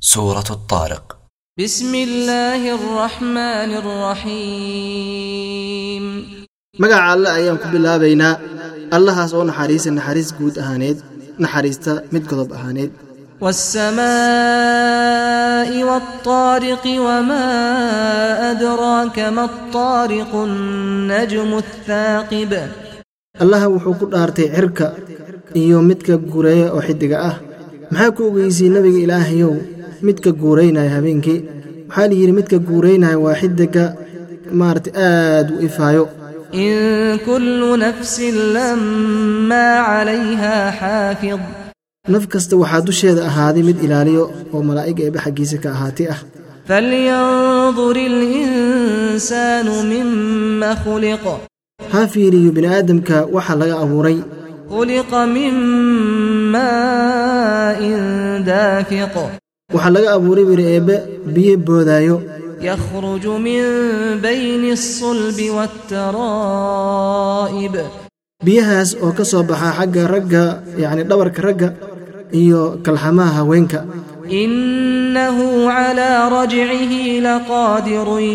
سورة الطارق بسم الله الرحمن الرحيم magaca alle ayaan ku bilaabaynaa allahaas oo naxariisa naxariis guud ahaaneed naxariista mid godob ahaaneed والسماء والطارق وما أدراك ما الطارق النجم الثاقب allaha wuxuu ku dhaartay cirka iyo midka guureeya oo xiddiga ah maxaa ku ogeysay nebiga ilaahayow midka guuraynaya habeenkii. Waxaa layidhi midka guuraynaya waa xidiga maaratay aad u ifaayo. In kullu nafsin lammaa calayha xaafid. Naf kasta waxaa dusheeda ahaaday mid ilaaliyo oo malaa'ig eeba xaggiisa ka ahaatay ah. Falyandur ilinsaanu mima khuliq. Ha fiiriyo bini aadamka waxa laga abuuray. Khuliqa min maa'in daafiq waxaa laga abuuray biri eebbe biyo boodaayo. Yahruju min bayni asulbi waataraa'ib biyahaas oo ka soo baxa xagga ragga yacni dhabarka ragga iyo kalxamaha haweenka. Innahu calaa rajcihi laqaadirun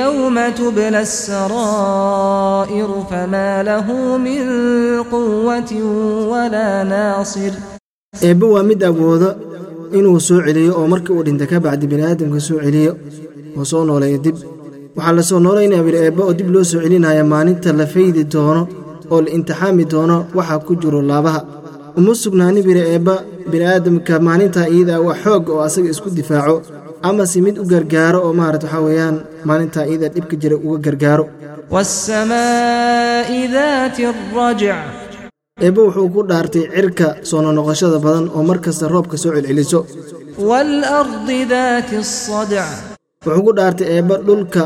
yowma tubla asaraa'ir famaa lahu min quwatin walaa naasir. Eebbe waa mid awooda inuu soo celiyo oo markii uu dhintay ka bacdi bini aadamka soo celiyo oo soo nooleeyo dib. Waxaa la soo noolaynaya bini'eebba oo dib loo soo celinaya maalinta la faydi doono oo la intixaami doono waxaa ku jiro laabaha. Uma sugnaani biri eebba bini aadamka maalintaa iyadaa waa xoog oo asaga isku difaaco amase mid u gargaaro oo maarata waxaa weeyaan maalintaa iyadaa dhibka jira uga gargaaro eebbe wuxuu ku dhaartay cirka soo nonoqoshada badan oo mar kasta roobka soo celceliso. Wuxuu ku dhaartay eebba dhulka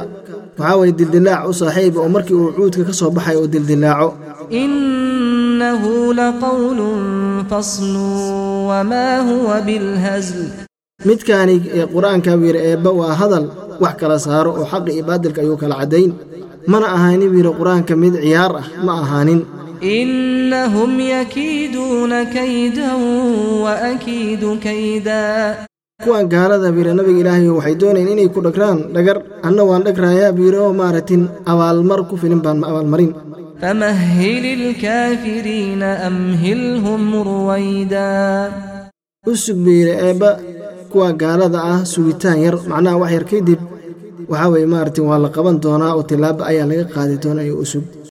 waxaa weye dildilaac u saaxiiba oo markii uu cuudka ka soo baxay oo dildilaaco. Midkaani ee qur'aanka wiire eebba waa hadal wax kala saaro oo xaqa iyo baadilka ayuu kala caddayn. Mana ahaanin wiira qur'aanka mid ciyaar ah ma ahaanin. إنهم يكيدون كيدا وأكيد كيدا kuwan gaalada biira nabiga ilaahay waxay doonayeen inay ku dhagraan dhagar anna waan dhagrayaa biiro oo maaratin abaalmar ku filin baan ma abaalmarin فمهل الكافرين أمهلهم رويدا u sug biira eebba kuwa gaalada ah sugitaan yar macnaha wax yar kadib waxaa weeye maaratin waa la qaban doonaa oo tillaabo ayaa laga qaadi doonaa iyo u sug